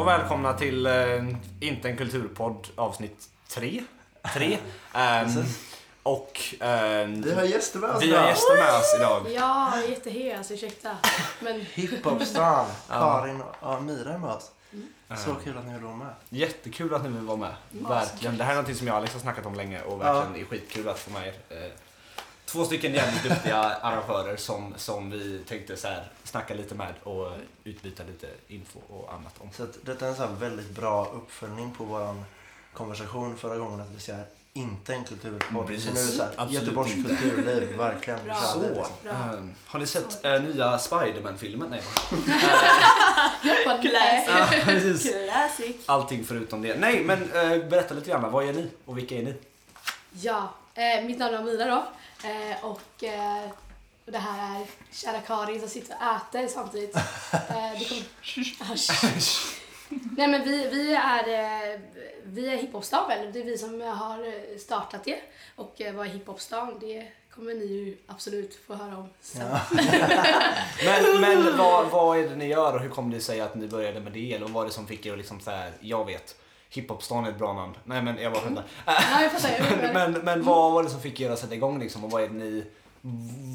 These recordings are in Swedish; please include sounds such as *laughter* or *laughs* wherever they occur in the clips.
och välkomna till eh, Inte en kulturpodd avsnitt 3. 3. Um, och ehm, Vi har gäster med oss vi har idag. gäster med oss idag. Ja, jättehet, alltså ursäkta. Men Hiphopstan. *laughs* Karin och Amira är med oss. Så kul att ni vill vara med. Jättekul att ni vill vara med. Verkligen. Det här är någonting som jag och Alex har snackat om länge och verkligen är skitkul att få med er. Eh, Två stycken jävligt duktiga arrangörer som, som vi tänkte så här, snacka lite med och utbyta lite info och annat om. Så att detta är en så här väldigt bra uppföljning på vår konversation förra gången. Att vi säger inte en kulturpodd. Precis. Så nu är det så här, Absolut Göteborgs inte. kulturliv, verkligen. Bra. Så, liksom. Bra. eh, har ni sett eh, nya Spiderman-filmen? Nej. *laughs* Classic. Allting förutom det. Nej, men eh, berätta lite grann. Vad är ni och vilka är ni? Ja, eh, mitt namn är Amira då. Eh, och eh, det här är kära Karin som sitter och äter samtidigt. Eh, det kommer... *laughs* Asch. Nej men vi, vi är, eh, vi är hiphopstan väl. Det är vi som har startat det. Och eh, vad är hiphopstan? Det kommer ni ju absolut få höra om sen. Ja. *laughs* Men, men vad, vad är det ni gör och hur kom det sig att ni började med det? Eller vad var det som fick er att liksom så här, jag vet, hiphopstan är ett bra namn. Nej men jag bara skämtar. Fattar. *laughs* Men, men vad var det som fick er att sätta igång liksom? Och vad är ni,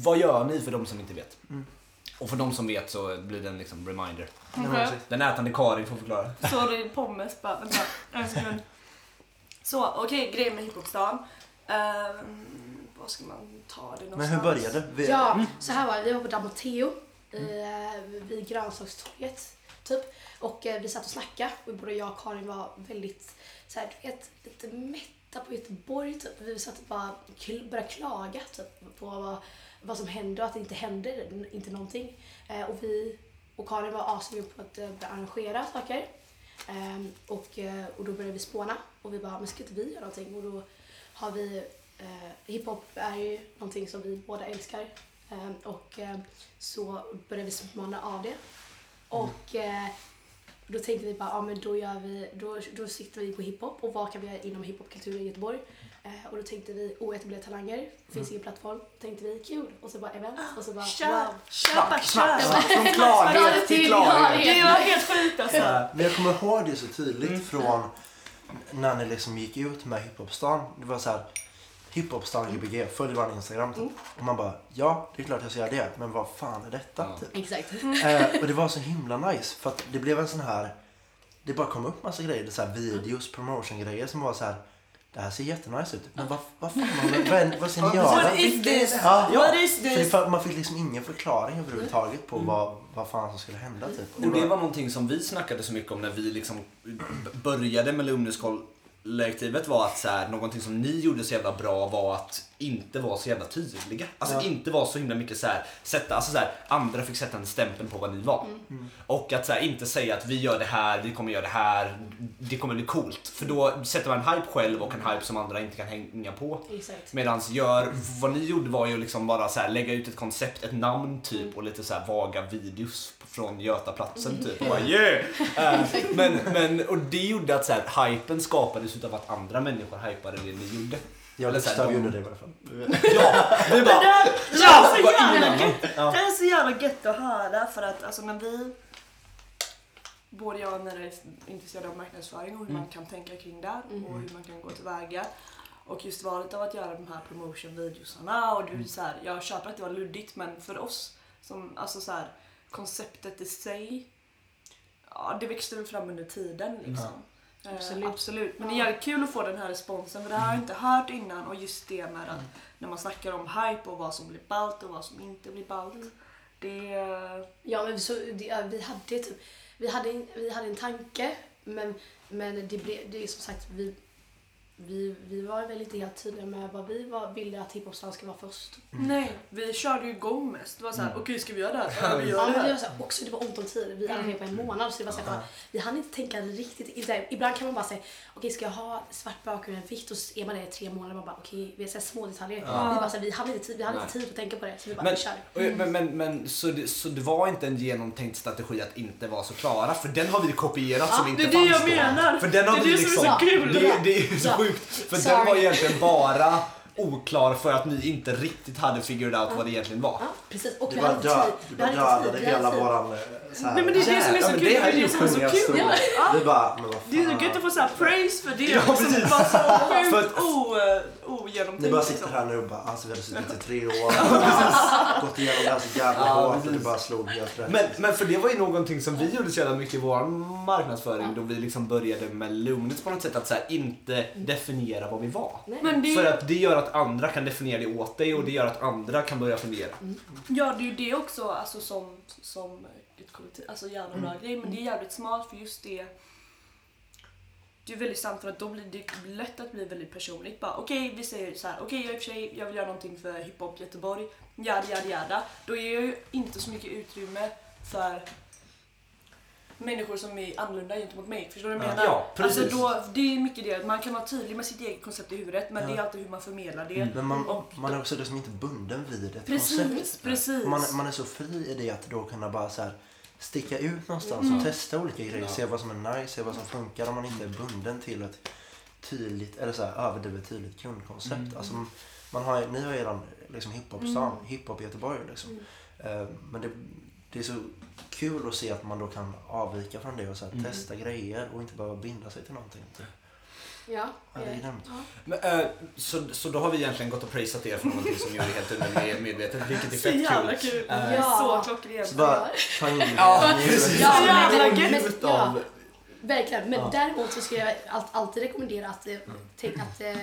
vad gör ni för de som inte vet? Mm. Och för de som vet så blir det en liksom reminder. Okej. precis. Den ätande Karin får förklara. Sorry, pommes bara. Vänta, en sekund. Så, okej, grejen med hiphopstan. Ehm, vad ska man ta det någonstans? Men hur började det? Vi- Ja, så här var det. Vi var på Damoteo eh, vid grönsakstorget. Typ. Och eh, vi satt och snackade. Och både jag och Karin var väldigt så här, du vet, lite mätta på Göteborg. Typ. Vi satt och bara kl- började klaga typ, på vad, vad som händer och att det inte händer inte någonting. Eh, och, vi, och Karin var assugen på att eh, börja arrangera saker. Ehm, och, eh, och då började vi spåna och vi bara, men ska inte vi göra någonting? Och då har vi, eh, hiphop är ju någonting som vi båda älskar. Ehm, och uh, så började vi spåna av det. Och eh, då tänkte vi bara, ja men då gör vi, då, då siktar vi på hiphop och vad kan vi göra inom hiphopkulturen i Göteborg? Eh, och då tänkte vi, oetablerade talanger, finns ingen plattform. Tänkte vi, kul. Och så bara event och så bara, Kör! wow. Köpa, kör! Från *laughs* klarhet till klarhet. Det var helt sjukt alltså. Ja, Men jag kommer ihåg det så tydligt Mm. från när ni liksom gick ut med hiphopstan. Det var så här hiphopstan gbg, följ vår instagram typ. Och man bara, ja det är klart jag ska göra det, men vad fan är detta? Ja. Typ. Exakt. Eh, och det var så himla nice för att det blev en sån här, det bara kom upp massa grejer, så här videos, promotion-grejer som var så här. Det här ser jättenice ut. Men vad, vad fan, vad, vad, vad ska ni *laughs* göra? What is this? Ja, What is För det, man fick liksom ingen förklaring överhuvudtaget på vad, vad fan som skulle hända typ. Och det var någonting som vi snackade så mycket om när vi liksom började med Lumnuskollektivet var att så här, någonting som ni gjorde så jävla bra var att inte vara så jävla tydliga. Alltså Ja. inte vara så himla mycket så här, sätta, alltså så här, andra fick sätta en stämpel på vad ni var. Och att så här, inte säga att vi gör det här, vi kommer göra det här, det kommer bli coolt. För då sätter man en hype själv och en hype som andra inte kan hänga på. Exakt. Medans gör, vad ni gjorde var ju liksom bara så här, lägga ut ett koncept, ett namn typ och lite så här vaga videos från Götaplatsen typ. Och *laughs* bara, yeah! Eh, men, men, och det gjorde att så här, hypen skapades utav att andra människor hypade det ni gjorde. Jag Gustav de- gjorde det i alla fall. *laughs* Ja, vi Det bara, där ja! känns så jävla gött. Ja. Det är så jävla gött att höra för att alltså när vi Både jag och Nera är intresserade av marknadsföring och hur man kan tänka kring det och hur man kan gå tillväga. Och just valet av att göra de här promotion-videosarna och du så här, jag köper att det var luddigt men för oss som, alltså så här, konceptet i sig, ja det växte väl fram under tiden liksom. Eh, Absolut. absolut. Men det är jävligt kul att få den här responsen för det här har jag inte hört innan och just det med att när man snackar om hype och vad som blir ballt och vad som inte blir ballt. Det... Ja, men så, det, vi hade typ, vi hade, en- vi hade en tanke, men, men det blev, det är som sagt, vi, vi, vi var väl inte helt tydliga med vad vi var, ville att hiphopstan ska vara först. Nej, vi körde ju igång mest. Det var såhär, okej ska vi göra det här? Ja, vi Ja, gör men det det var här. så här, också, det var ont om tid. Vi hade det på en månad så det var så här, vi hann inte tänka riktigt. Inte, ibland kan man bara säga, okej ska jag ha svart bakgrund och vitt och så är man det i tre månader. Man bara, okej, vi här små detaljer. Vi, bara, så här, vi hade inte tid, vi hade inte tid att tänka på det. Så vi bara, Men, vi kör. och- men, men, men så, det, så det var inte en genomtänkt strategi att inte vara så klara? För den har vi kopierat som inte det är det fanns jag då. menar. För den har Det är vi det som är liksom, så kul. Det, det är så Ja. Sjukt. För Sorry. den var egentligen bara oklar för att ni inte riktigt hade figured out vad det egentligen var. Ja, precis. Och Du bara, dö, du bara inte dödade hela våran eh, så här, Nej men det är det som är så Ja, kul. det här är Det som är så kul. Ja. Vi bara, men vad Det är så gött att få så här praise för det. Ja, precis. det var så *laughs* För sjukt eh, ogenomtänkt. Ni bara liksom. sitter här nu och bara, alltså vi hade suttit i tre år. *laughs* Gått igenom det här så jävla Ja, hårt och det bara slog helt rätt. Men, men för det var ju någonting som vi gjorde så jävla mycket i vår marknadsföring då vi liksom började med Lumnits på något sätt att så här, inte definiera vad vi var. Nej. Men det, För att det gör att andra kan definiera det åt dig och det gör att andra kan börja fundera. ja, det är ju det också alltså, som, som ett kollektiv. Alltså jävla bra grej. Men det är jävligt smart för just det. Det är väldigt sant för att då blir det lätt att bli väldigt personligt. Bara Okej, vi säger så här. Okej, jag för sig, jag vill göra någonting för hiphop Göteborg. Jada, jada, jada. Då ger jag ju inte så mycket utrymme för människor som är annorlunda gentemot mig. Förstår du vad jag Ja. menar? Ja, precis. Alltså då, det är mycket det, att man kan vara tydlig med sitt eget koncept i huvudet men Ja. det är alltid hur man förmedlar det. Mm. Men man, Och- man är också liksom inte bunden vid ett Precis, koncept. precis. Man, man är så fri i det att då kunna bara så här sticka ut någonstans Mm. och testa olika grejer. Ja. Se vad som är nice, se vad som funkar om man inte är bunden till ett tydligt, eller så här överdrivet tydligt kundkoncept. Mm. Alltså, man har, ni har ju redan liksom hiphop-stan, Mm. hiphop Göteborg liksom. Mm. Eh, Men det, det är så kul att se att man då kan avvika från det och så här, Mm. testa grejer och inte behöva binda sig till någonting. Ja. Ja, det är ja. Men, eh, så, så då har vi egentligen gått och prisat er för någonting som gör det helt undermedvetet, vilket är Så fett jävla kul. kul. Eh, Ja. Så klockrent. Så bara ta in Ja, i precis. Ja, Så jävla men- gött. ja. Verkligen, men Ja. däremot så skulle jag allt, alltid rekommendera att, Mm. att eh,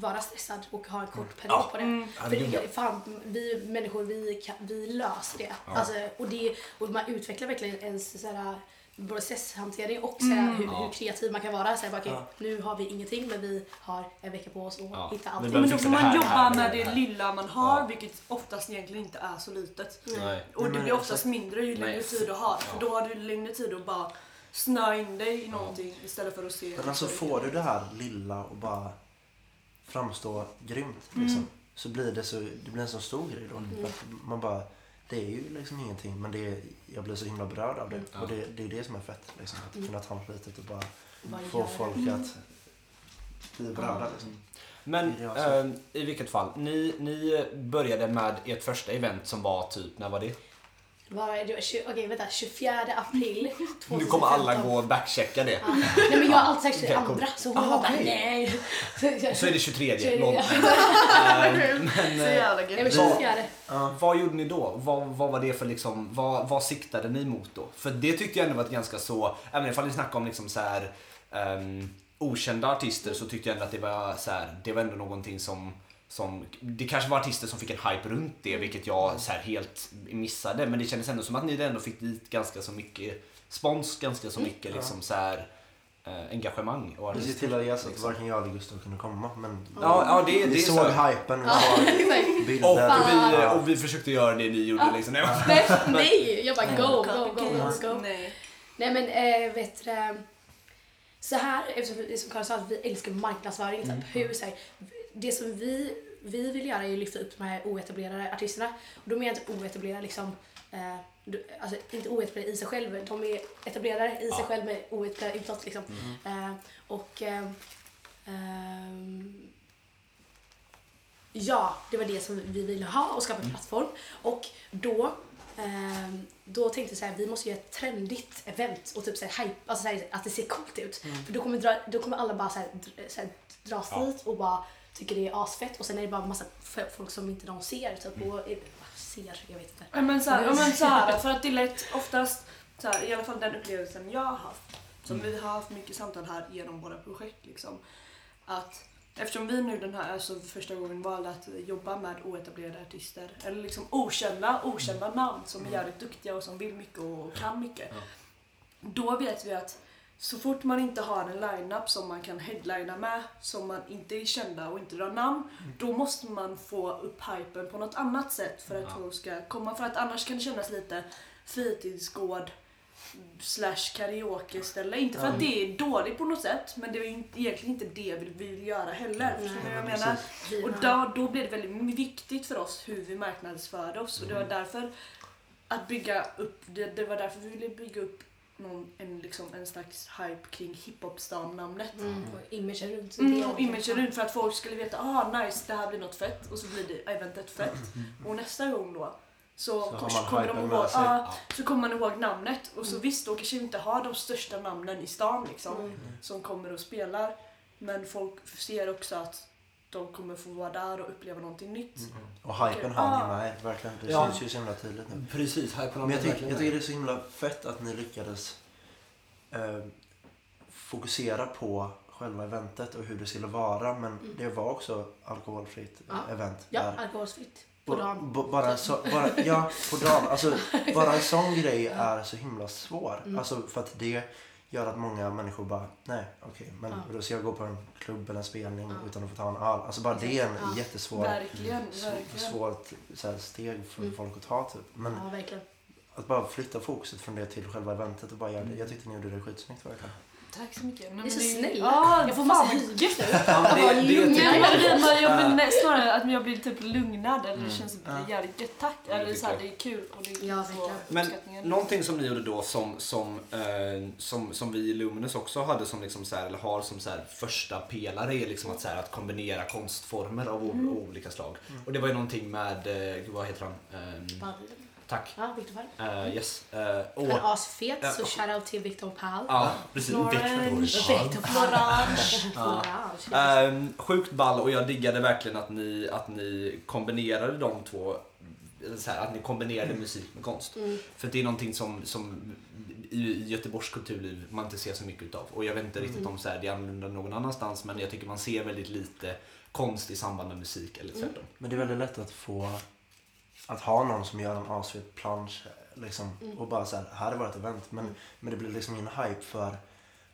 vara stressad och ha en kort period Ja. på det. Mm. För ja. det, fan, vi människor vi, kan, vi löser det. Ja. Alltså, och, det och man utvecklar verkligen ens såhär, både stresshantering och såhär, Mm. hur, Ja. hur kreativ man kan vara. Såhär, bara, Ja. Nu har vi ingenting men vi har en vecka på oss att Ja. hitta allting. Men då får man här, jobba här, med det det lilla man har Ja. vilket oftast egentligen inte är så litet. Nej. Och Nej, det blir oftast mindre ju längre tid du har. För Ja. då har du längre tid att bara snöa in dig i någonting istället för att se... Men alltså får du det här lilla och bara framstå grymt liksom, Mm. så blir det så, det blir en så stor grej då. Mm. Man bara, det är ju liksom ingenting men det är, jag blir så himla berörd av det. Ja. Och det, det är det som är fett. Liksom, att Mm. kunna ta något litet och bara få folk det. att bli berörda. Liksom. Men eh, i vilket fall, ni, ni började med ert första event som var typ, när var det? Var, det var, okej vänta, 24 april 2015. *laughs* Nu kommer alla gå och backchecka det. Ja. Nej men jag har alltid sagt Okej, det cool. andra så hon Ah, bara okej. nej. Så är det 23. Så är det- Låt. *laughs* ja. *laughs* Eh, men, Så eh, jävla Nej men gött. 24. Ja. Vad gjorde ni då? Vad, vad var det för liksom, vad, vad siktade ni mot då? För det tyckte jag ändå var ett ganska så, även ifall ni snackar om liksom så här, ehm, okända artister så tyckte jag ändå att det var så här, det var ändå någonting som som, det kanske var artister som fick en hype runt det vilket jag så här helt missade men det kändes ändå som att ni ändå fick dit ganska så mycket spons, ganska så mycket liksom så här, eh, engagemang och Vi ser till att att liksom. varken jag eller Gustav kunde komma men Ja, ja det, det vi är såg så. hypen, vi såg exakt. Och bilder. vi, Ja. och vi försökte göra det ni gjorde liksom. Nej, men- Nej, nej, jag bara go, go, go, let's go. Nej. Nej men äh, vet du, eh, så här, eftersom det som Karin sa, att vi älskar marknadsföring. Typ, hur, så här, det som vi, vi vill göra är att lyfta upp de här oetablerade artisterna. Och då menar jag inte oetablerade liksom, eh, alltså inte oetablerade i sig själv, de är etablerade i sig Ja. själv men oetablerade utåt liksom. Eh, och eh, Ja, det var det som vi ville ha och skapa en plattform. Och då, ehm, då tänkte jag så här, vi måste göra ett trendigt event och typ så här, hype, alltså så här, att det ser coolt ut. För då kommer, dra, då kommer alla bara så här, så här, dras Ja. dit och bara tycker det är asfett och sen är det bara massa folk som inte de ser. Typ, och, eh, ser, jag vet inte. Ja, Men så här, ja, men så här, *laughs* för att det är lätt oftast, så här, i alla fall den upplevelsen jag har haft, som vi har haft mycket samtal här genom våra projekt, liksom, att eftersom vi nu den här alltså första gången valde att jobba med oetablerade artister, eller liksom okända, okända namn som är jävligt duktiga och som vill mycket och kan mycket, Ja. då vet vi att så fort man inte har en line-up som man kan headlina med, som man inte är kända och inte drar namn, då måste man få upp hypen på något annat sätt för att Ja. folk ska komma. För att annars kan det kännas lite fritidsgård slash karaoke-ställe. Inte för att det är dåligt på något sätt, men det är egentligen inte det vi vill göra heller. Förstår ni vad jag menar? Vi Och då, då blev det väldigt viktigt för oss hur vi marknadsförde oss. Och det var därför att bygga upp, det, det var därför vi ville bygga upp någon, en, liksom, en slags hype kring hiphopstan-namnet. Mm. Och imagen runt. Mm, och imagen runt för att folk skulle veta ah nice det här blir något fett och så blir det eventet fett. Och nästa gång då så, har man kommer de ihåg, ja, så kommer man ihåg namnet och så visst då kanske vi inte har de största namnen i stan liksom Mm. som kommer och spelar men folk ser också att de kommer få vara där och uppleva någonting nytt. Och hypen Ah. hänger med er, verkligen. Det Ja. syns ju så himla tydligt nu. Precis, på Men jag, tycker, jag tycker det är så himla fett att ni lyckades eh, fokusera på själva eventet och hur det skulle vara. Men det var också alkoholfritt Mm. Ja. event. Ja, där. alkoholsfritt. På dagen. b- bara, så, bara, ja, på dagen. Alltså, *laughs* bara en sån grej är så himla svår. Mm. Alltså, för att det gör att många människor bara, nej okej, men Ja. då ska jag gå på en klubb eller en spelning Ja. utan att få ta en öl. Alltså bara det är en Ja. jättesvår Verkligen, verkligen. svårt så här, steg för Mm. folk att ta typ. Men Ja, verkligen. att bara flytta fokuset från det till själva eventet och bara göra det. Jag tyckte ni gjorde det skitsnyggt verkligen. Tack så mycket. Ni är så snälla. Ja, jag får massa nu. Men det, det, det Nej, blir snarare att jag blir typ lugnad eller det Mm. känns Ja. jävligt gött. Tack. Det Eller så här, det är kul och det är Ja, så. Men någonting som ni gjorde då som, som, eh, som, som vi i Luminous också hade som liksom så här, eller har som så här första pelare är liksom att, så här, att kombinera konstformer av Mm. olika slag. Och det var ju någonting med, eh, vad heter han? Eh, Ballen. Tack. Ja, Victor Fall. Eh, yes. Eh, och, Han är asfet, Ja. så shoutout till Victor Pall. ja, precis. Victor Pall. *laughs* Ja. Orange. Ehm, sjukt ball och jag diggade verkligen att ni, att ni kombinerade de två, här, att ni kombinerade musik med konst. Mm. För det är någonting som, som i Göteborgs kulturliv man inte ser så mycket utav. Och jag vet inte riktigt Mm. om så här, det är annorlunda någon annanstans men jag tycker man ser väldigt lite konst i samband med musik eller tvärtom. Men det är väldigt lätt att få att ha någon som gör en asfet plansch liksom, Mm. och bara så här, här är vårt event. Men, Mm. men det blir liksom ingen hype för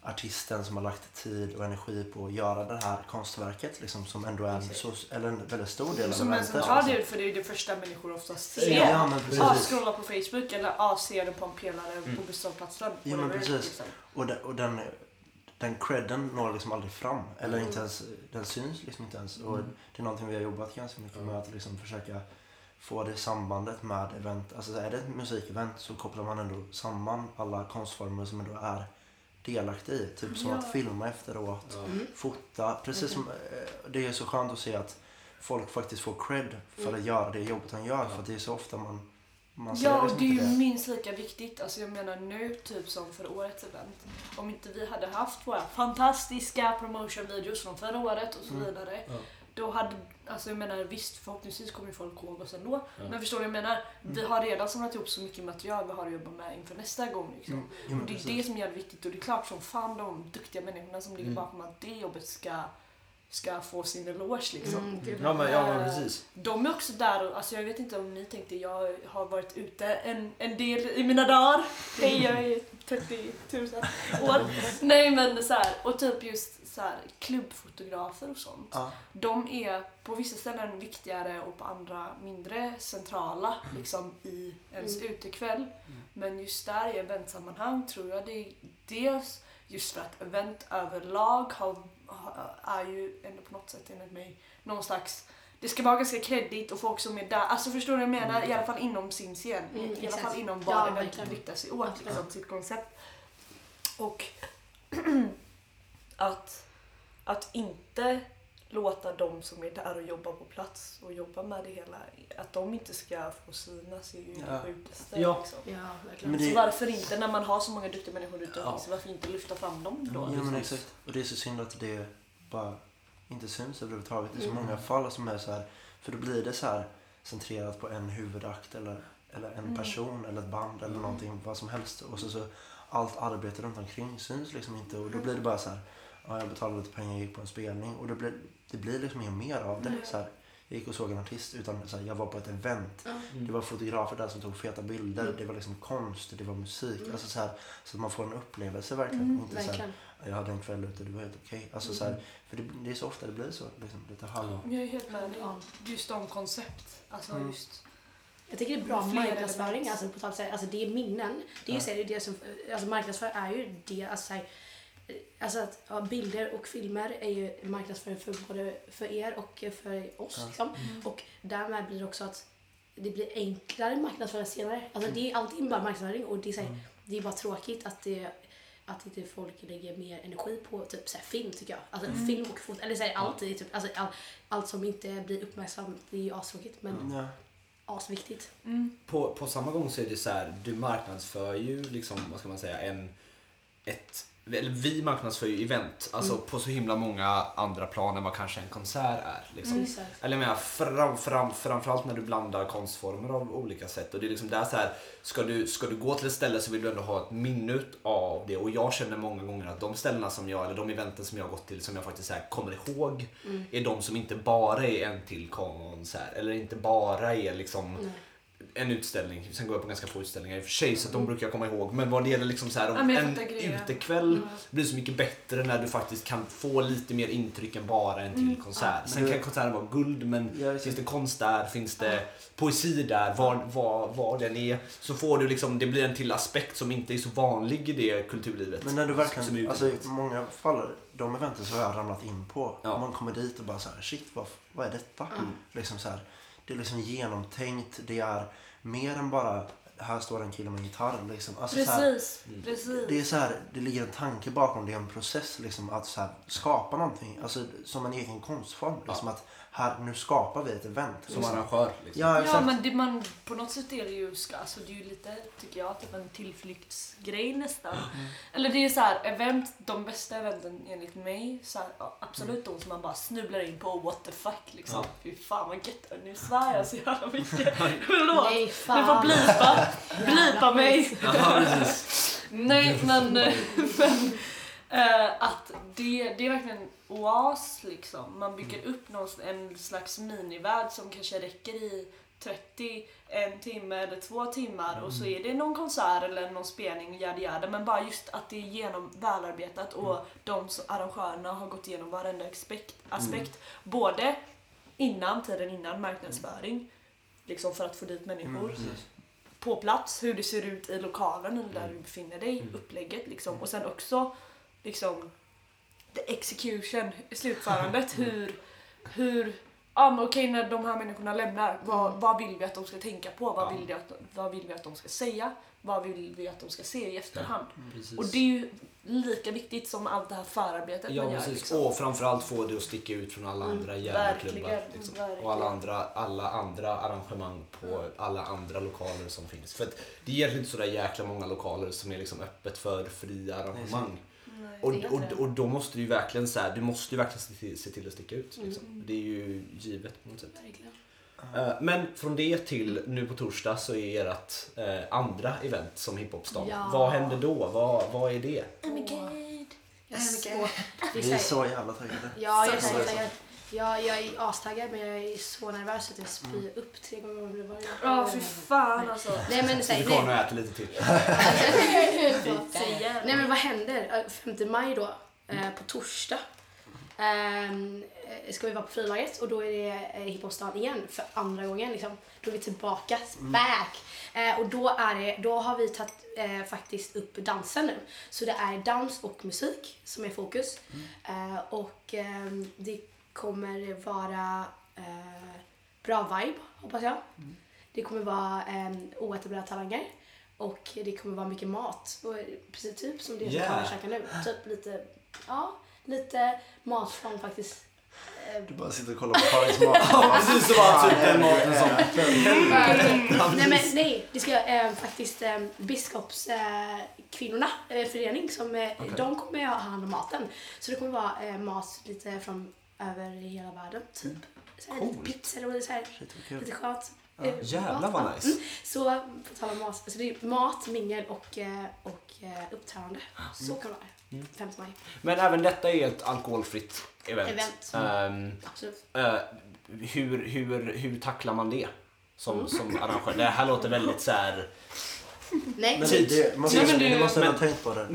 artisten som har lagt tid och energi på att göra det här konstverket liksom, som ändå är en, så, eller en väldigt stor del av Som en eventet. central liksom. del för det är ju det första människor oftast ser. Ja, men precis. Ja, scrolla på Facebook eller ja, ser det på en pelare Mm. på busshållplatsen. Ja, men precis. liksom. Och, den, och den, den credden når liksom aldrig fram. Eller Mm. inte ens, den syns liksom inte ens. Och Mm. det är någonting vi har jobbat ganska mycket med att liksom försöka få det sambandet med event. Alltså så är det ett musikevent så kopplar man ändå samman alla konstformer som ändå är delaktiga i. Typ som Ja. att filma efteråt, Mm. fota. Precis som, eh, det är så skönt att se att folk faktiskt får cred för Mm. att göra det jobbet han gör. För att det är så ofta man, Ja, och det är ju det. minst lika viktigt. Alltså jag menar nu, typ som för årets event. Om inte vi hade haft våra fantastiska promotion-videos från förra året och så Mm. vidare. Ja. Då hade, alltså jag menar visst förhoppningsvis kommer ju folk ihåg oss ändå. Ja. Men förstår du vad jag menar? Vi har redan samlat ihop så mycket material vi har att jobba med inför nästa gång. Liksom. Mm. Jo, Och det är precis. det som är viktigt och det är klart som fan de duktiga människorna som ligger Mm. bakom att det jobbet ska, ska få sin eloge liksom. Mm. Ja men, ja, men precis. De är också där och alltså jag vet inte om ni tänkte, jag har varit ute en, en del i mina dagar. Hej, jag är *laughs* 30 000 år. Nej men så här, och typ just så här, klubbfotografer och sånt. Ja. De är på vissa ställen viktigare och på andra mindre centrala liksom i ens Mm. utekväll. Men just där i eventsammanhang tror jag det är dels just för att event överlag har, är ju ändå på något sätt enligt mig någon slags det ska vara ganska kreddigt och folk som är där, alltså förstår du vad jag menar? I alla fall inom sin scen. Mm, I alla exakt. fall inom Ja, vad eventet verkligen. riktar sig åt, liksom, sitt koncept. Och *clears throat* *clears throat* att, att inte låta de som är där och jobbar på plats och jobbar med det hela, att de inte ska få synas är ju Ja. det sjukaste. Ja. Liksom. Ja, det- Så varför inte, när man har så många duktiga människor ute Ja. omkring sig, varför inte lyfta fram dem då? Ja liksom? men exakt. Och det är så synd att det bara inte syns överhuvudtaget i så Mm. många fall som är så här. För då blir det så här centrerat på en huvudakt eller, eller en Mm. person eller ett band eller Mm. någonting, vad som helst. Och så, så allt arbete runt omkring syns liksom inte och då blir det bara så här. Ja, jag betalade lite pengar, jag gick på en spelning och det blir, det blir liksom inget mer av det. Så här, jag gick och såg en artist utan så här, jag var på ett event. Ja. Det var fotografer där som tog feta bilder. Mm. Det var liksom konst, det var musik. Mm. Alltså så, här, så att man får en upplevelse verkligen. Mm, inte så här, Verkligen. jag hade en kväll ute, det var helt okej. Alltså, så här, för det, det är så ofta det blir så. Liksom, lite halv... Jag är helt med dig. Just om koncept. Alltså Mm. just... Jag tycker det är bra Fler marknadsföring. Alltså, på tal alltså, det är minnen. Det är ju Ja. så det är det som, alltså, marknadsföring är ju det. Alltså, så här, alltså att, ja, bilder och filmer är ju marknadsföring för både för er och för oss. Ja. Liksom. Och därmed blir det också att det blir enklare marknadsföring senare. Alltså, det är alltid bara marknadsföring och det är så här, det är bara tråkigt att det att inte folk lägger mer energi på typ så film tycker jag. Alltså film och fot, eller så här, allt, typ, alltså, all, allt som inte blir uppmärksamt det är ju astråkigt men Ja. asviktigt. På, på samma gång så är det så här, du marknadsför ju liksom, vad ska man säga, en, ett, eller vi marknadsför ju event, alltså på så himla många andra plan än vad kanske en konsert är. Liksom. Mm. Eller jag menar, fram, fram, framförallt när du blandar konstformer av olika sätt. Och det är liksom där så här, ska du, ska du gå till ett ställe så vill du ändå ha ett minne av det. Och jag känner många gånger att de ställena som jag, eller de eventen som jag har gått till som jag faktiskt här kommer ihåg, är de som inte bara är en till konsert. Eller inte bara är liksom. En utställning. Sen går jag på ganska få utställningar i och för sig så att de brukar jag komma ihåg. Men vad det gäller liksom så här, om Ja, en utekväll blir så mycket bättre när du faktiskt kan få lite mer intryck än bara en till konsert. Sen Men- kan konserten vara guld men Ja, finns det konst där, finns det poesi där, var, var, var den är. Så får du liksom, det blir en till aspekt som inte är så vanlig i det kulturlivet. Men när du verkligen, alltså i många fall, de eventen så har jag ramlat in på. Ja. Man kommer dit och bara så här, shit vad, vad är detta? Mm. Liksom så här, det är liksom genomtänkt, det är mer än bara, här står en kille med en gitarr. Liksom. Alltså, så här, Precis, Mm. precis. det är så här, det ligger en tanke bakom, det är en process liksom, att så här, skapa någonting. Alltså som en egen konstform. Liksom, att här, nu skapar vi ett event. Som Liksom. arrangör. Liksom. Ja, Ja men det, man, på något sätt är det ju, ska, alltså det är ju lite, tycker jag, typ en tillflyktsgrej nästan. Eller det är så här, event, de bästa eventen enligt mig, så här, ja, absolut de som man bara snubblar in på, what the fuck liksom. Ja. Fy fan vad gött, nu svär jag så jävla mycket. *laughs* Förlåt. Nej Ni fan. får blipa, *laughs* blipa mig. Ja. Nej men, *laughs* men eh, att det, det är verkligen en oas liksom. Man bygger Mm. upp någon, en slags minivärld som kanske räcker i 30, en timme eller två timmar och Mm. så är det någon konsert eller någon spelning, yada yada. Men bara just att det är genom välarbetat och Mm. de som, arrangörerna har gått igenom varenda aspekt, aspekt både innan, tiden innan marknadsföring, liksom för att få dit människor Mm, på plats, hur det ser ut i lokalen eller där Mm. du befinner dig, Mm. upplägget liksom. Och sen också liksom the execution, slutförandet, Mm. hur, hur Ja men okej när de här människorna lämnar, vad, vad vill vi att de ska tänka på? Vad, Ja. vill vi att, vad vill vi att de ska säga? Vad vill vi att de ska se i efterhand? precis. Och det är ju lika viktigt som allt det här förarbetet Ja man gör. precis, Liksom. och framförallt få det att sticka ut från alla Mm, andra verkligen, jävla klubbar. Liksom. Och alla andra, alla andra arrangemang på alla andra lokaler som finns. För att det är egentligen inte sådär jäkla många lokaler som är liksom öppet för fria arrangemang. Nej. Och, är och, det. och då måste du ju verkligen så här, du måste ju verkligen se till, se till att sticka ut. Liksom. Mm. Det är ju givet på något sätt. Eh, Men från det till nu på torsdag så är ert eh, andra event som hiphopstan. Ja. Vad händer då? Vad, vad är det? Oh my god. Jag är så... Vi är så jävla taggade. Ja, jag är Så taggad. Ja, jag är astaggad men jag är så nervös att jag spyr upp tre gånger om det varje Ja fy fan alltså. Nej men Vi säg kommer nej. och äter lite till. *laughs* Nej men vad händer? Eh, 5 maj då, eh, på torsdag. ehm, eh, ska vi vara på frilaget och då är det eh, hiphopstan igen för andra gången. Liksom. Då är vi tillbaka, back. Eh, och då, är det, då har vi tagit eh, faktiskt upp dansen nu. Så det är dans och musik som är fokus. Eh, och ehm, det kommer vara eh, bra vibe hoppas jag. Det kommer vara um, oetablerade talanger. Och det kommer vara mycket mat. Och precis typ som det som Yeah. Karin käkar nu. Typ lite, ja, lite mat från faktiskt eh, Du bara sitter och kollar på Karins mat. *laughs* Ja, precis. Det var typ den maten som... nej men nej, det ska eh, faktiskt eh, biskopskvinnorna, eh, kvinnorna, eh, förening, som eh, Okej. de kommer ha hand om maten. Så det kommer vara eh, mat lite från över hela världen, typ. Så här, lite Coolt. pizzor och lite, så här, Shit vad lite kul. skönt. Ja. Jävlar vad nice. Mm. Så på tal om mat, så det är mat, mingel och, eh, och eh, uppträdande. Så kan det vara. Mm. 5 maj. Men även detta är ett alkoholfritt event. Event. Ehm, Absolut. eh, hur, hur, hur tacklar man det som, Mm. som arrangör? Det här låter väldigt så här... Nej, Men det, det, måste, Nej, men det- måste ha men- tänkt på det.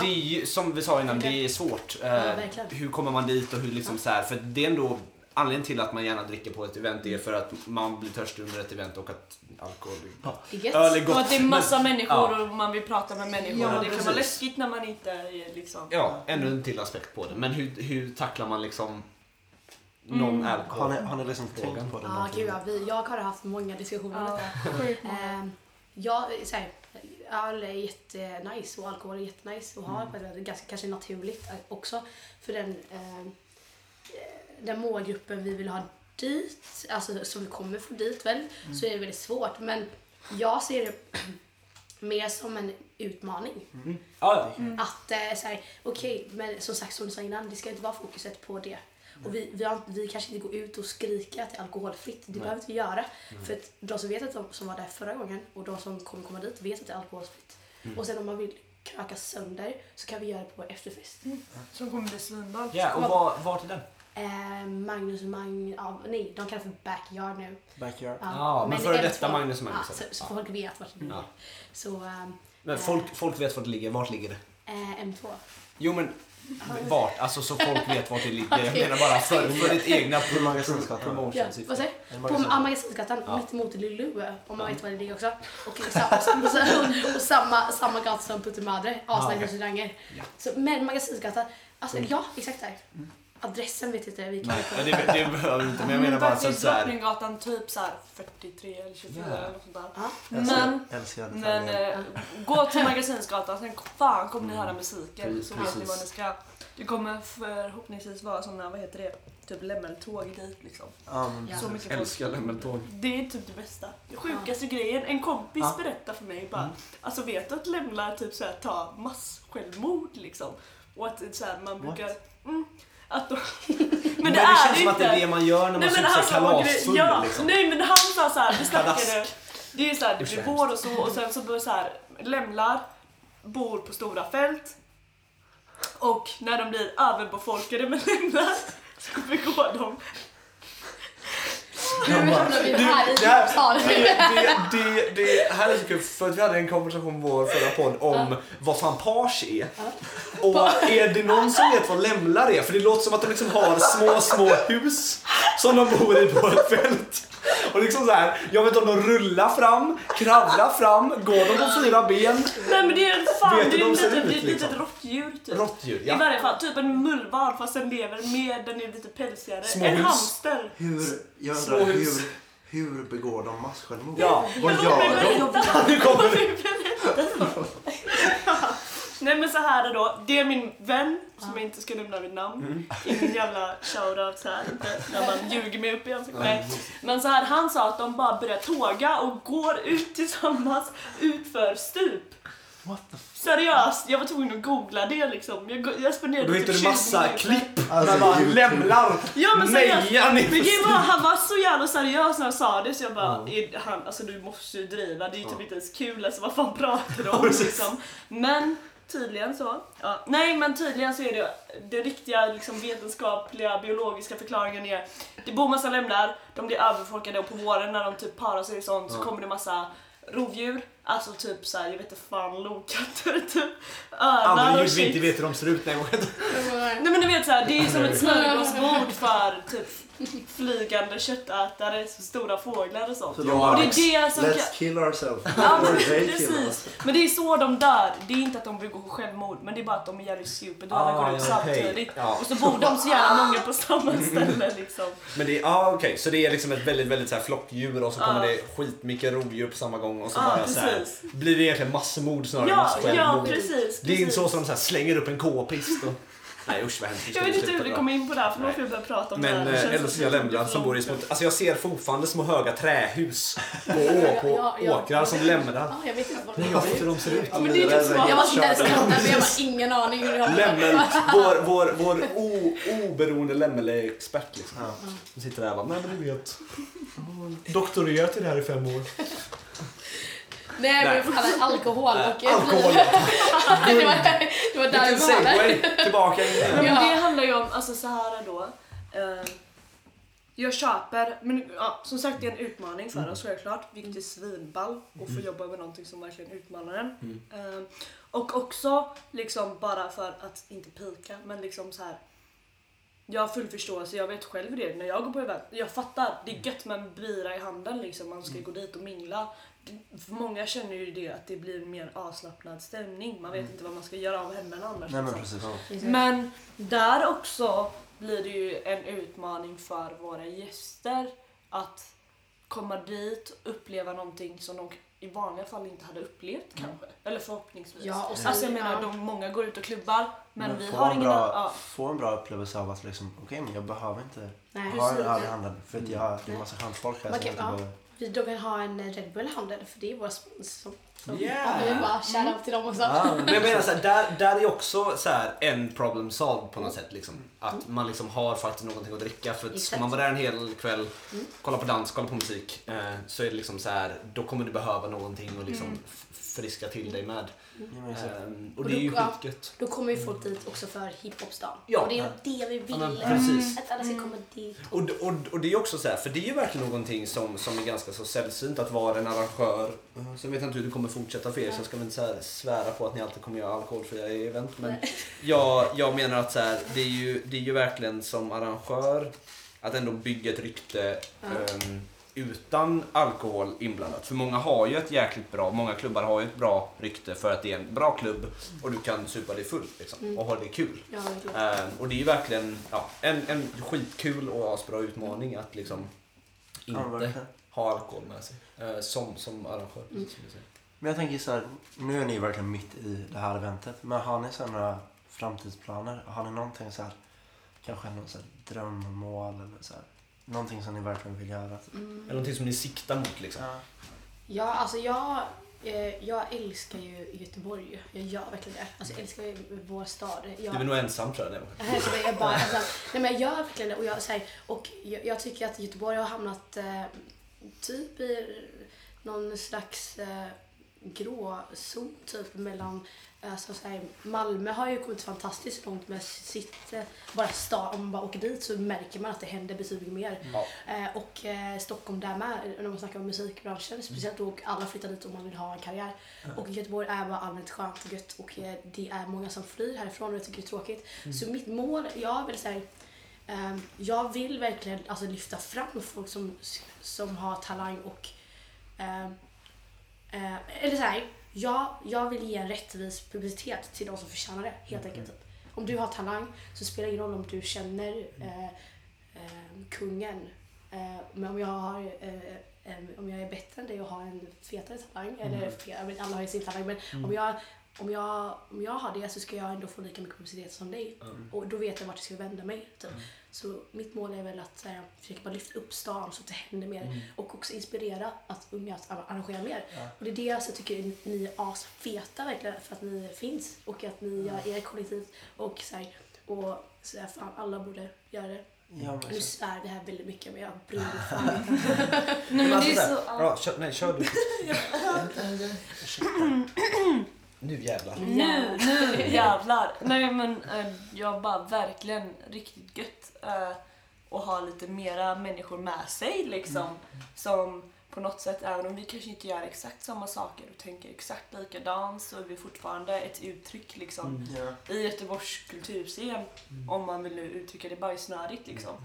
Det är ju, som vi sa innan, det är svårt. Eh, verkligen. hur kommer man dit och hur liksom så här, för det är ändå anledningen till att man gärna dricker på ett event är för att man blir törstig under ett event och att alkohol ja. Det är. Öl är gott. Och att det är massa men- människor ja. och man vill prata med människor Ja, och det kan vara precis. läskigt när man inte är liksom... Ja, ännu en till aspekt på det. Men hur, hur tacklar man liksom någon Mm. Har alkohol? ni, har ni liksom Frågan. tänkt på det? Ja, någonting? gud ja. Vi, jag har haft många diskussioner om Ja, detta. sjukt många. Ehm, jag, så här, öl är jättenice och alkohol är jättenice att ha. Det är ganska kanske naturligt också för den, eh, den målgruppen vi vill ha dit, alltså som vi kommer få dit väl, så är det väldigt svårt. Men jag ser det *clears throat* mer som en utmaning. Ja. Att eh, så här, okej, men som sagt som du sa innan, det ska inte vara fokuset på det. Och vi, vi, har, vi kanske inte går ut och skriker att det är alkoholfritt. Det behöver inte vi göra. För att de som vet att de som var där förra gången och de som kommer komma dit vet att det är alkoholfritt. Och sen om man vill kröka sönder så kan vi göra det på vår efterfest. Som kommer bli svinball. Ja, och var, vart är den? Eh, Magnus och Magnus, ja, nej, de kallar för backyard nu. Backyard. Ja, men före M2 detta Magnus och Magnus, Ja, så, så folk vet vart det ligger. Ja. Så ehm, Men folk, folk vet vart det ligger. Vart ligger det? eh, M2. Jo men vart? Alltså så folk vet vart det ligger. Jag menar bara för, för ditt egna. Ja, promotionsyfte. vad säger En På ja, Magasinsgatan, Ja. mitt emot Lulu, om man vet var det ligger också. Och, samma, och, *laughs* och samma, samma gata som Putte Madre, Ah, asnice okej. restauranger. Ja. Så, men Magasinsgatan, alltså ja, exakt där. Adressen vet inte vi kan Nej, det, det behöver vi inte. Men jag menar bara så, Faktiskt så här. Drottninggatan typ så här 43 eller 24 Ja. eller något sånt där. Ja. Men, Älskar men eh, gå till Magasinsgatan, sen fan kommer ni höra musiken så vet ni vad ni ska. Det kommer förhoppningsvis vara såna, vad heter det, typ lämmeltåg dit liksom. Ja, men Ja. Så mycket. Älskar lämmeltåg. Det är typ det bästa. Det sjukaste grejen. En kompis Ja. berättade för mig bara, Mm. alltså vet du att lämlar typ såhär tar mass-självmord liksom? Och att så här, man brukar... Mm, att de, *laughs* men, Men det, det, är känns som att det är det man gör när man sa bara kalasfull. ja, liksom. nej men han sa såhär, vi snackade, Pladask. det är såhär, det blir vår och så och sen så börjar såhär, lämlar, bor på stora fält och när de blir överbefolkade med lämlar så begår de Nu hamnar vi här i det, här, det, det, det, här är så kul för att vi hade en konversation på vår förra podd om vad fan page är. Och är det någon som vet vad lämlar är? För det låter som att de liksom har små, små hus som de bor i på ett fält. Och liksom så här, jag vet om de rullar fram, kravlar fram, går de på fyra ben? Nej men det är fan, Vet det är de ett ser litet, ut, liksom? råttdjur typ. Råttdjur, I ja. varje fall, typ en mullvad fast den lever med, den är lite pelsigare. Små en hamster. Hur, jag Små undrar hus. hur, hur begår de massjälvmord? Ja, Vad gör de? nu kommer Låt vi. mig berätta. Nej men så här är då, det är min vän som jag inte ska nämna vid namn. Ingen jävla shoutout så här inte, när man *laughs* ljuger mig upp i ansiktet. Nej. Men så här, han sa att de bara börjar tåga och går ut tillsammans utför stup. What the Seriöst, jag var tvungen att googla det liksom. Jag, jag spenderade Då typ hittar du 20 massa minuter. klipp Alltså, där man YouTube. lämnar Ja men seriöst. Men grejen var, han var så jävla seriös när han sa det så jag bara, är han, alltså du måste ju driva, det är ju typ inte ens kul, alltså vad fan pratar du om liksom? Men tydligen så. Ja. Nej men tydligen så är det, det riktiga liksom, vetenskapliga biologiska förklaringen är, det bor massa lämnar, de blir överfolkade och på våren när de typ parar sig och sånt så kommer det massa rovdjur, alltså typ såhär, jag vet inte fan, lokatter typ, Andra ölar och vi inte shit. vet hur de ser ut. Nej, jag vet inte. Nej men du vet såhär, det är som ett smörgåsbord för typ *laughs* flygande köttätare, så stora fåglar och sånt. Så de bara, det är det som kan... Let's kill ourselves. *laughs* Ja, Or men they kill us. precis. Men det är så de dör. Det är inte att de begår självmord, men det är bara att de är jävligt stupid och alla Ah, går ut okej. samtidigt. Ja. Och så bor de så jävla många på samma ställe liksom. Men det är, ah, okej, så det är liksom ett väldigt, väldigt så här flockdjur och så Ja. kommer det skitmycket rovdjur på samma gång och så Ja, bara så här, precis. blir det egentligen massmord snarare än Ja, massjälvmord. ja precis. Det är inte så som de så här slänger upp en k-pist och... Nej usch vad hemskt. Jag vet inte hur vi kom in på det här, för att jag började prata om Men det här. Det äh, känns älskar som bor i små... Alltså jag ser fortfarande små höga trähus på, å, på Ja, ja. åkrar som lämnar. Ja, jag vet inte vad Men hur de ser ut. Ja, men det är typ så. Jag var inte ens skratta men jag har ingen aning hur det Lämmel, vår, vår, vår o, oberoende lämmelexpert liksom. Ja. Sitter där och bara, nej men du vet. Doktorerat i det här i fem år. Nej Nej. men fan alkohol och... Alkohol. *laughs* det, var, det var där Vilken vi var. segway tillbaka Men Ja. det handlar ju om, alltså så här då. Eh, jag köper, men ja, som sagt det är en utmaning för oss självklart. Vilket är svinball och få jobba med någonting som verkligen utmanar en. Mm. Eh, och också liksom bara för att inte pika men liksom så här. Jag har full förståelse, jag vet själv det när jag går på event. Jag fattar, det är gött med en bira i handen liksom, man ska gå dit och mingla. Många känner ju det att det blir en mer avslappnad stämning. Man vet inte vad man ska göra av händerna annars. Nej men liksom. precis. Men där också blir det ju en utmaning för våra gäster att komma dit och uppleva någonting som de i vanliga fall inte hade upplevt kanske. Eller förhoppningsvis. Ja, och sen- alltså jag menar, ja. de, många går ut och klubbar men, Men vi har en ingen... bra, Ja, få en bra upplevelse av att liksom, okej men jag behöver inte Nej. ha en Precis. i handen för att jag, det är en massa skönt folk här som kan- inte ja. behöver... Vi då kan ha en Red Bull i handen för det är vår spons. Som, som, Yeah. vi bara shoutout till dem också. Ah, Men jag menar så här, där, där är också så här en problem solved på något sätt. Liksom. Att man liksom har faktiskt någonting att dricka. För att ska man vara där en hel kväll, kolla på dans, kolla på musik. Eh, så är det liksom så här, då kommer du behöva någonting att liksom f- friska till dig med. ja, men exakt. Eh, och Och det är ju då- ja. skitgött. Då kommer ju folk dit också för hiphopsdagen. Ja. och det är det vi vill. men precis. Att alla ska komma dit. Och, och, och det är också så här, för det är ju verkligen någonting som, som är ganska så sällsynt att vara en arrangör. Eh, Sen vet jag inte hur det kommer fortsätta för er så jag ska väl inte så här svära på att ni alltid kommer göra alkoholfria event. Men jag, jag menar att så här, det, är ju, det är ju verkligen som arrangör att ändå bygga ett rykte ehm, utan alkohol inblandat. För många har ju ett jäkligt bra, många klubbar har ju ett bra rykte för att det är en bra klubb och du kan supa dig full liksom, och ha det kul. Ja, verkligen. Eh, och det är ju verkligen ja, en, en skitkul och asbra utmaning att liksom Ja, inte verkligen. ha alkohol med sig. Eh, som, som arrangör. Mm. Men jag tänker så här, nu är ni verkligen mitt i det här eventet. Men har ni så här några framtidsplaner? Har ni någonting så här, kanske någon så här drömmål eller så här, någonting som ni verkligen vill göra? Mm. Eller någonting som ni siktar mot liksom. Ja. Ja, alltså jag, eh, jag älskar ju Göteborg. Jag gör verkligen det. Alltså jag älskar ju vår stad. Jag, Du är nog ensam tror jag. det. Så jag, bara, alltså, nej men jag gör verkligen det. Och jag, så här, och jag, jag tycker att Göteborg har hamnat eh, typ i någon slags eh, gråzon typ mellan Alltså, så här, Malmö har ju kommit fantastiskt långt med sitt, eh, bara stad, om man bara åker dit så märker man att det händer betydligt mer. Ja. Eh, och eh, Stockholm där med, när man snackar om musikbranschen, speciellt då alla flyttar dit om man vill ha en karriär. Och Göteborg är bara allmänt skönt och gött och eh, det är många som flyr härifrån och jag tycker det är tråkigt. Så mitt mål, jag vill säga, eh, jag vill verkligen alltså, lyfta fram folk som, som har talang och eh, eh, eller så här, jag, jag vill ge en rättvis publicitet till de som förtjänar det, helt enkelt. Typ. Om du har talang så spelar det ingen roll om du känner eh, eh, kungen. Eh, men om jag, har, eh, eh, om jag är bättre än dig och har en fetare talang, eller vet, alla har ju sin talang, men om, jag, om, jag, om jag har det så ska jag ändå få lika mycket publicitet som dig. Och då vet jag vart jag ska vända mig. Typ. Så mitt mål är väl att eh, försöka bara lyfta upp stan så att det händer mer. Och också inspirera att unga att ar- arrangera mer. Och det är det jag så tycker ni är asfeta verkligen för att ni finns och att ni gör er kollektiv och så här, och så här, fan alla borde göra det. Ja, Nu svär vi här väldigt mycket men jag bryr mig fan inte. Nej, men alltså det är så... ja, kör, nej, kör du. *laughs* *clears throat* nu jävlar. Nu, nu jävlar. *laughs* Nej men eh, jag bara verkligen riktigt gött eh, att ha lite mera människor med sig liksom. Som på något sätt, även om vi kanske inte gör exakt samma saker och tänker exakt likadant så är vi fortfarande ett uttryck liksom ja. i Göteborgs kulturscen. Om man vill nu uttrycka det bajsnödigt liksom.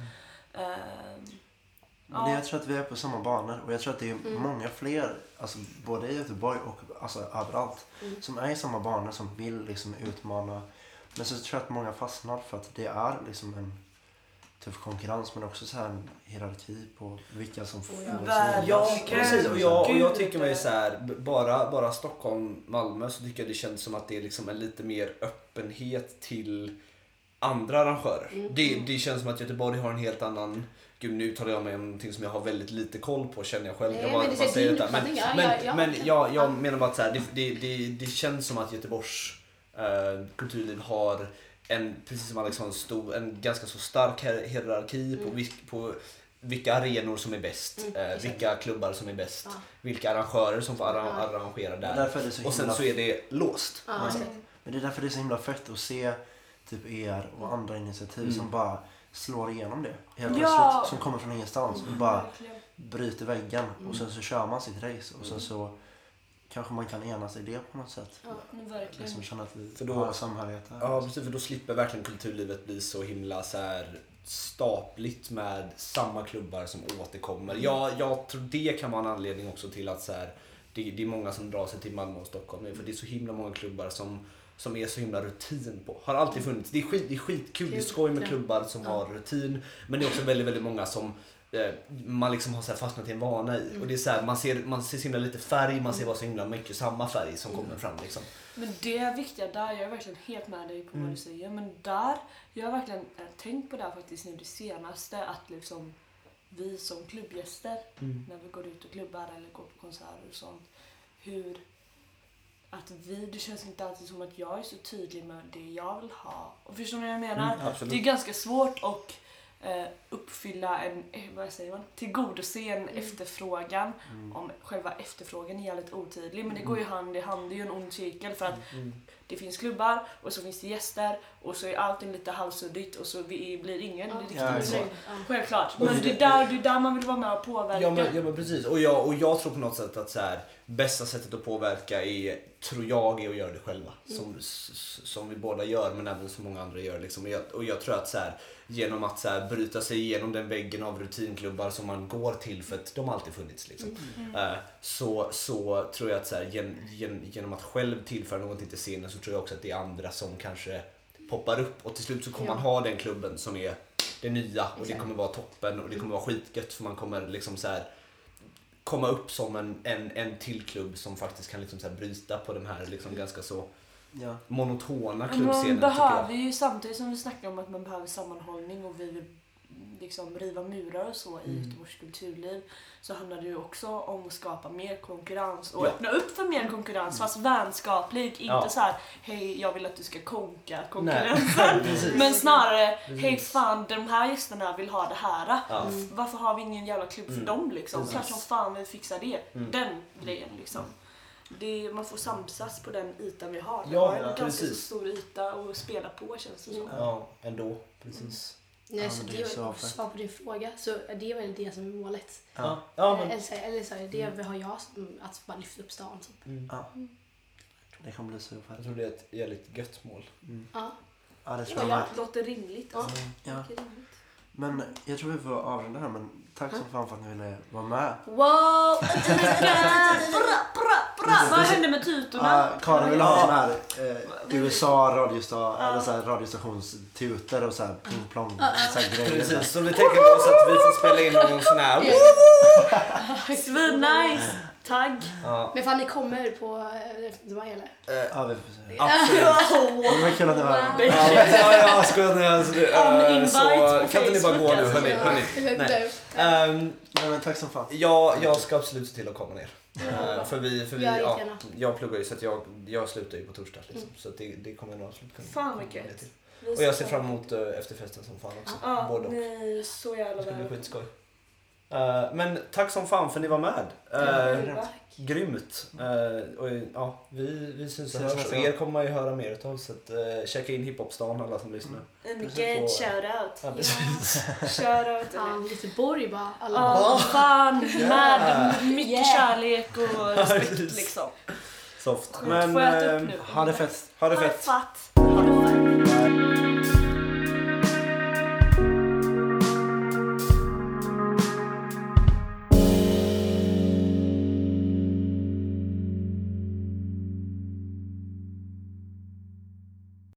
Eh, Men jag tror att vi är på samma banor och jag tror att det är Mm. många fler, alltså både i Göteborg och alltså, överallt, Mm. som är i samma banor som vill liksom utmana. Men så tror jag att många fastnar för att det är liksom en tuff konkurrens men också så här en hierarki på vilka som får Oh ja. Ja, precis. Och jag, och jag tycker mig så här, bara, bara Stockholm, Malmö så tycker jag det känns som att det är liksom en lite mer öppenhet till andra arrangörer. Mm. Det, det känns som att Göteborg har en helt annan Gud, nu talar jag mig om någonting som jag har väldigt lite koll på känner jag själv. Nej, jag bara, men det är bara säger detta. Men, men, ja, ja. men jag, jag Ja. menar bara att så här, det, det, det, det känns som att Göteborgs eh, kulturliv har en, precis som Alex en, stor, en ganska så stark hier- hierarki på, Mm. vilk, på vilka arenor som är bäst, Mm, eh, vilka klubbar som är bäst, Ja. vilka arrangörer som får arra- Ja. arrangera där. därför är det så Och sen så är det låst. Ja, Ja. exakt. Men det är därför det är så himla fett att se typ er och andra initiativ Mm. som bara slår igenom det. Helt Ja. plötsligt. Som kommer från ingenstans och bara bryter väggen. Mm. Och sen så kör man sitt race och sen så kanske man kan enas i det på något sätt. Ja. Verkligen. Liksom känna att vi För då- har samhörighet här. Ja, precis. För då slipper verkligen kulturlivet bli så himla så här stapligt med samma klubbar som återkommer. Jag, jag tror det kan vara en anledning också till att så här, det, det är många som drar sig till Malmö och Stockholm. För det är så himla många klubbar som, som är så himla rutin på. Har alltid funnits. Det är, skit, det är skitkul, det är skoj med klubbar som Ja. har rutin. Men det är också väldigt, väldigt många som eh, man liksom har så fastnat i en vana i. Och det är så här, man ser, man ser så himla lite färg, man ser bara så himla mycket samma färg som kommer fram liksom. Men det viktiga där, jag är verkligen helt med dig på Mm. vad du säger, men där, jag har verkligen eh, tänkt på det här faktiskt nu det senaste, att liksom vi som klubbgäster, Mm. när vi går ut och klubbar eller går på konserter och sånt, hur att vi, det känns inte alltid som att jag är så tydlig med det jag vill ha. Och förstår ni vad jag menar? Mm. Det är ganska svårt att eh, uppfylla en, eh, vad säger man, tillgodose en efterfrågan om själva efterfrågan är jävligt otydlig. Men det går ju hand i hand, det är ju en ond cirkel för att det finns klubbar och så finns det gäster och så är allting lite halvsuddigt och så vi- blir ingen riktigt Ja, nöjd. Självklart. Men det- det är där, det är där man vill vara med och påverka. Ja men, ja men precis. Och jag, och jag tror på något sätt att så här, bästa sättet att påverka är, tror jag, är att göra det själva. Som, s- som vi båda gör men även som många andra gör. Liksom. Och, jag, och jag tror att så här, genom att så här, bryta sig igenom den väggen av rutinklubbar som man går till för att de har alltid funnits. Liksom. Eh, så, så tror jag att så här, gen, gen, genom att själv tillföra någonting till scenen så tror jag också att det är andra som kanske poppar upp och till slut så kommer Ja. man ha den klubben som är det nya och det kommer vara toppen och det kommer vara skitgött för man kommer liksom så här komma upp som en, en, en till klubb som faktiskt kan liksom så här bryta på den här liksom ganska så Ja. monotona Men klubbscenen man behöver ju samtidigt som vi snackar om att man behöver sammanhållning och vi vill liksom riva murar och så i Mm. Göteborgs kulturliv så handlar det ju också om att skapa mer konkurrens och Ja. öppna upp för mer konkurrens fast vänskaplig. Inte Ja. så här, hej jag vill att du ska konka *laughs* konkurrensen. *laughs* Men snarare, hej fan de här gästerna vill ha det här. Ja. Varför har vi ingen jävla klubb för Mm. dem liksom? Klart som fan vi fixar det. Mm. Den grejen liksom. Det, man får samsas på den ytan vi har. Vi Ja, har en ganska stor yta att spela på känns det som. Ja, ändå. Precis. Nej, Ja, så det det så fett. svar på din fråga. Så det är väl det som är målet. Ja, ja men... Eller, så, eller så, det har jag som att bara lyfta upp stan. Typ. Mm. Ja. Det kommer bli superfett. Jag tror det är ett jävligt gött mål. Mm. Ja. Ja, det tror Ja, jag ja. Det låter rimligt. Ja. Låter rimligt. Men jag tror vi får avrunda här, men tack så fan för att ni ville vara med. Wow! så! *laughs* Bra, bra, bra! Vad hände med tutorna? Ja, Karin vill ha sån här eh, USA radiosta eller så här radiostationstutor och så här pling plong så här grejer. Precis, så vi tänker oss att vi får spela in någon sån här... *laughs* Svinnice! Tagg! Ja, Men fan ni kommer på eh, de här eller? Ja, vi får se. absolut. Det var kul att ni var här. Ja, ja, ja, skojar ni? Alltså, det, eh, invite så på kan inte ni bara gå Facebook, nu, alltså. hörni. hörni. Nej. Ehm, Nej, men tack som fan. jag, jag ska absolut se till att komma ner. Eh, för vi, för vi, Gör ja, jättegärna. jag pluggar ju så att jag, jag slutar ju på torsdag. Liksom, Så att det, det kommer jag nog absolut kunna Fan, vad komma gött. ner till. Och jag ser fram emot uh, efterfesten som fan också. Ja, Både och. nej, så jävla Det ska bli skitskoj. Eh, men tack som fan för att ni var med. Uh, Ja, Grymt. Eh, och, ja, vi, vi syns och hörs. Och er kommer man ju höra mer utav. Så att, uh, checka in hiphopstan alla som lyssnar. En på- shoutout. Ja, precis. *laughs* Shoutout. Fan, Göteborg bara. Alla. Ja, fan. *laughs* Yeah. Med mycket Yeah. kärlek och *laughs* respekt liksom. Soft. Men Får jag äta upp nu? Ha det fett. ha det fett. Ha det fett.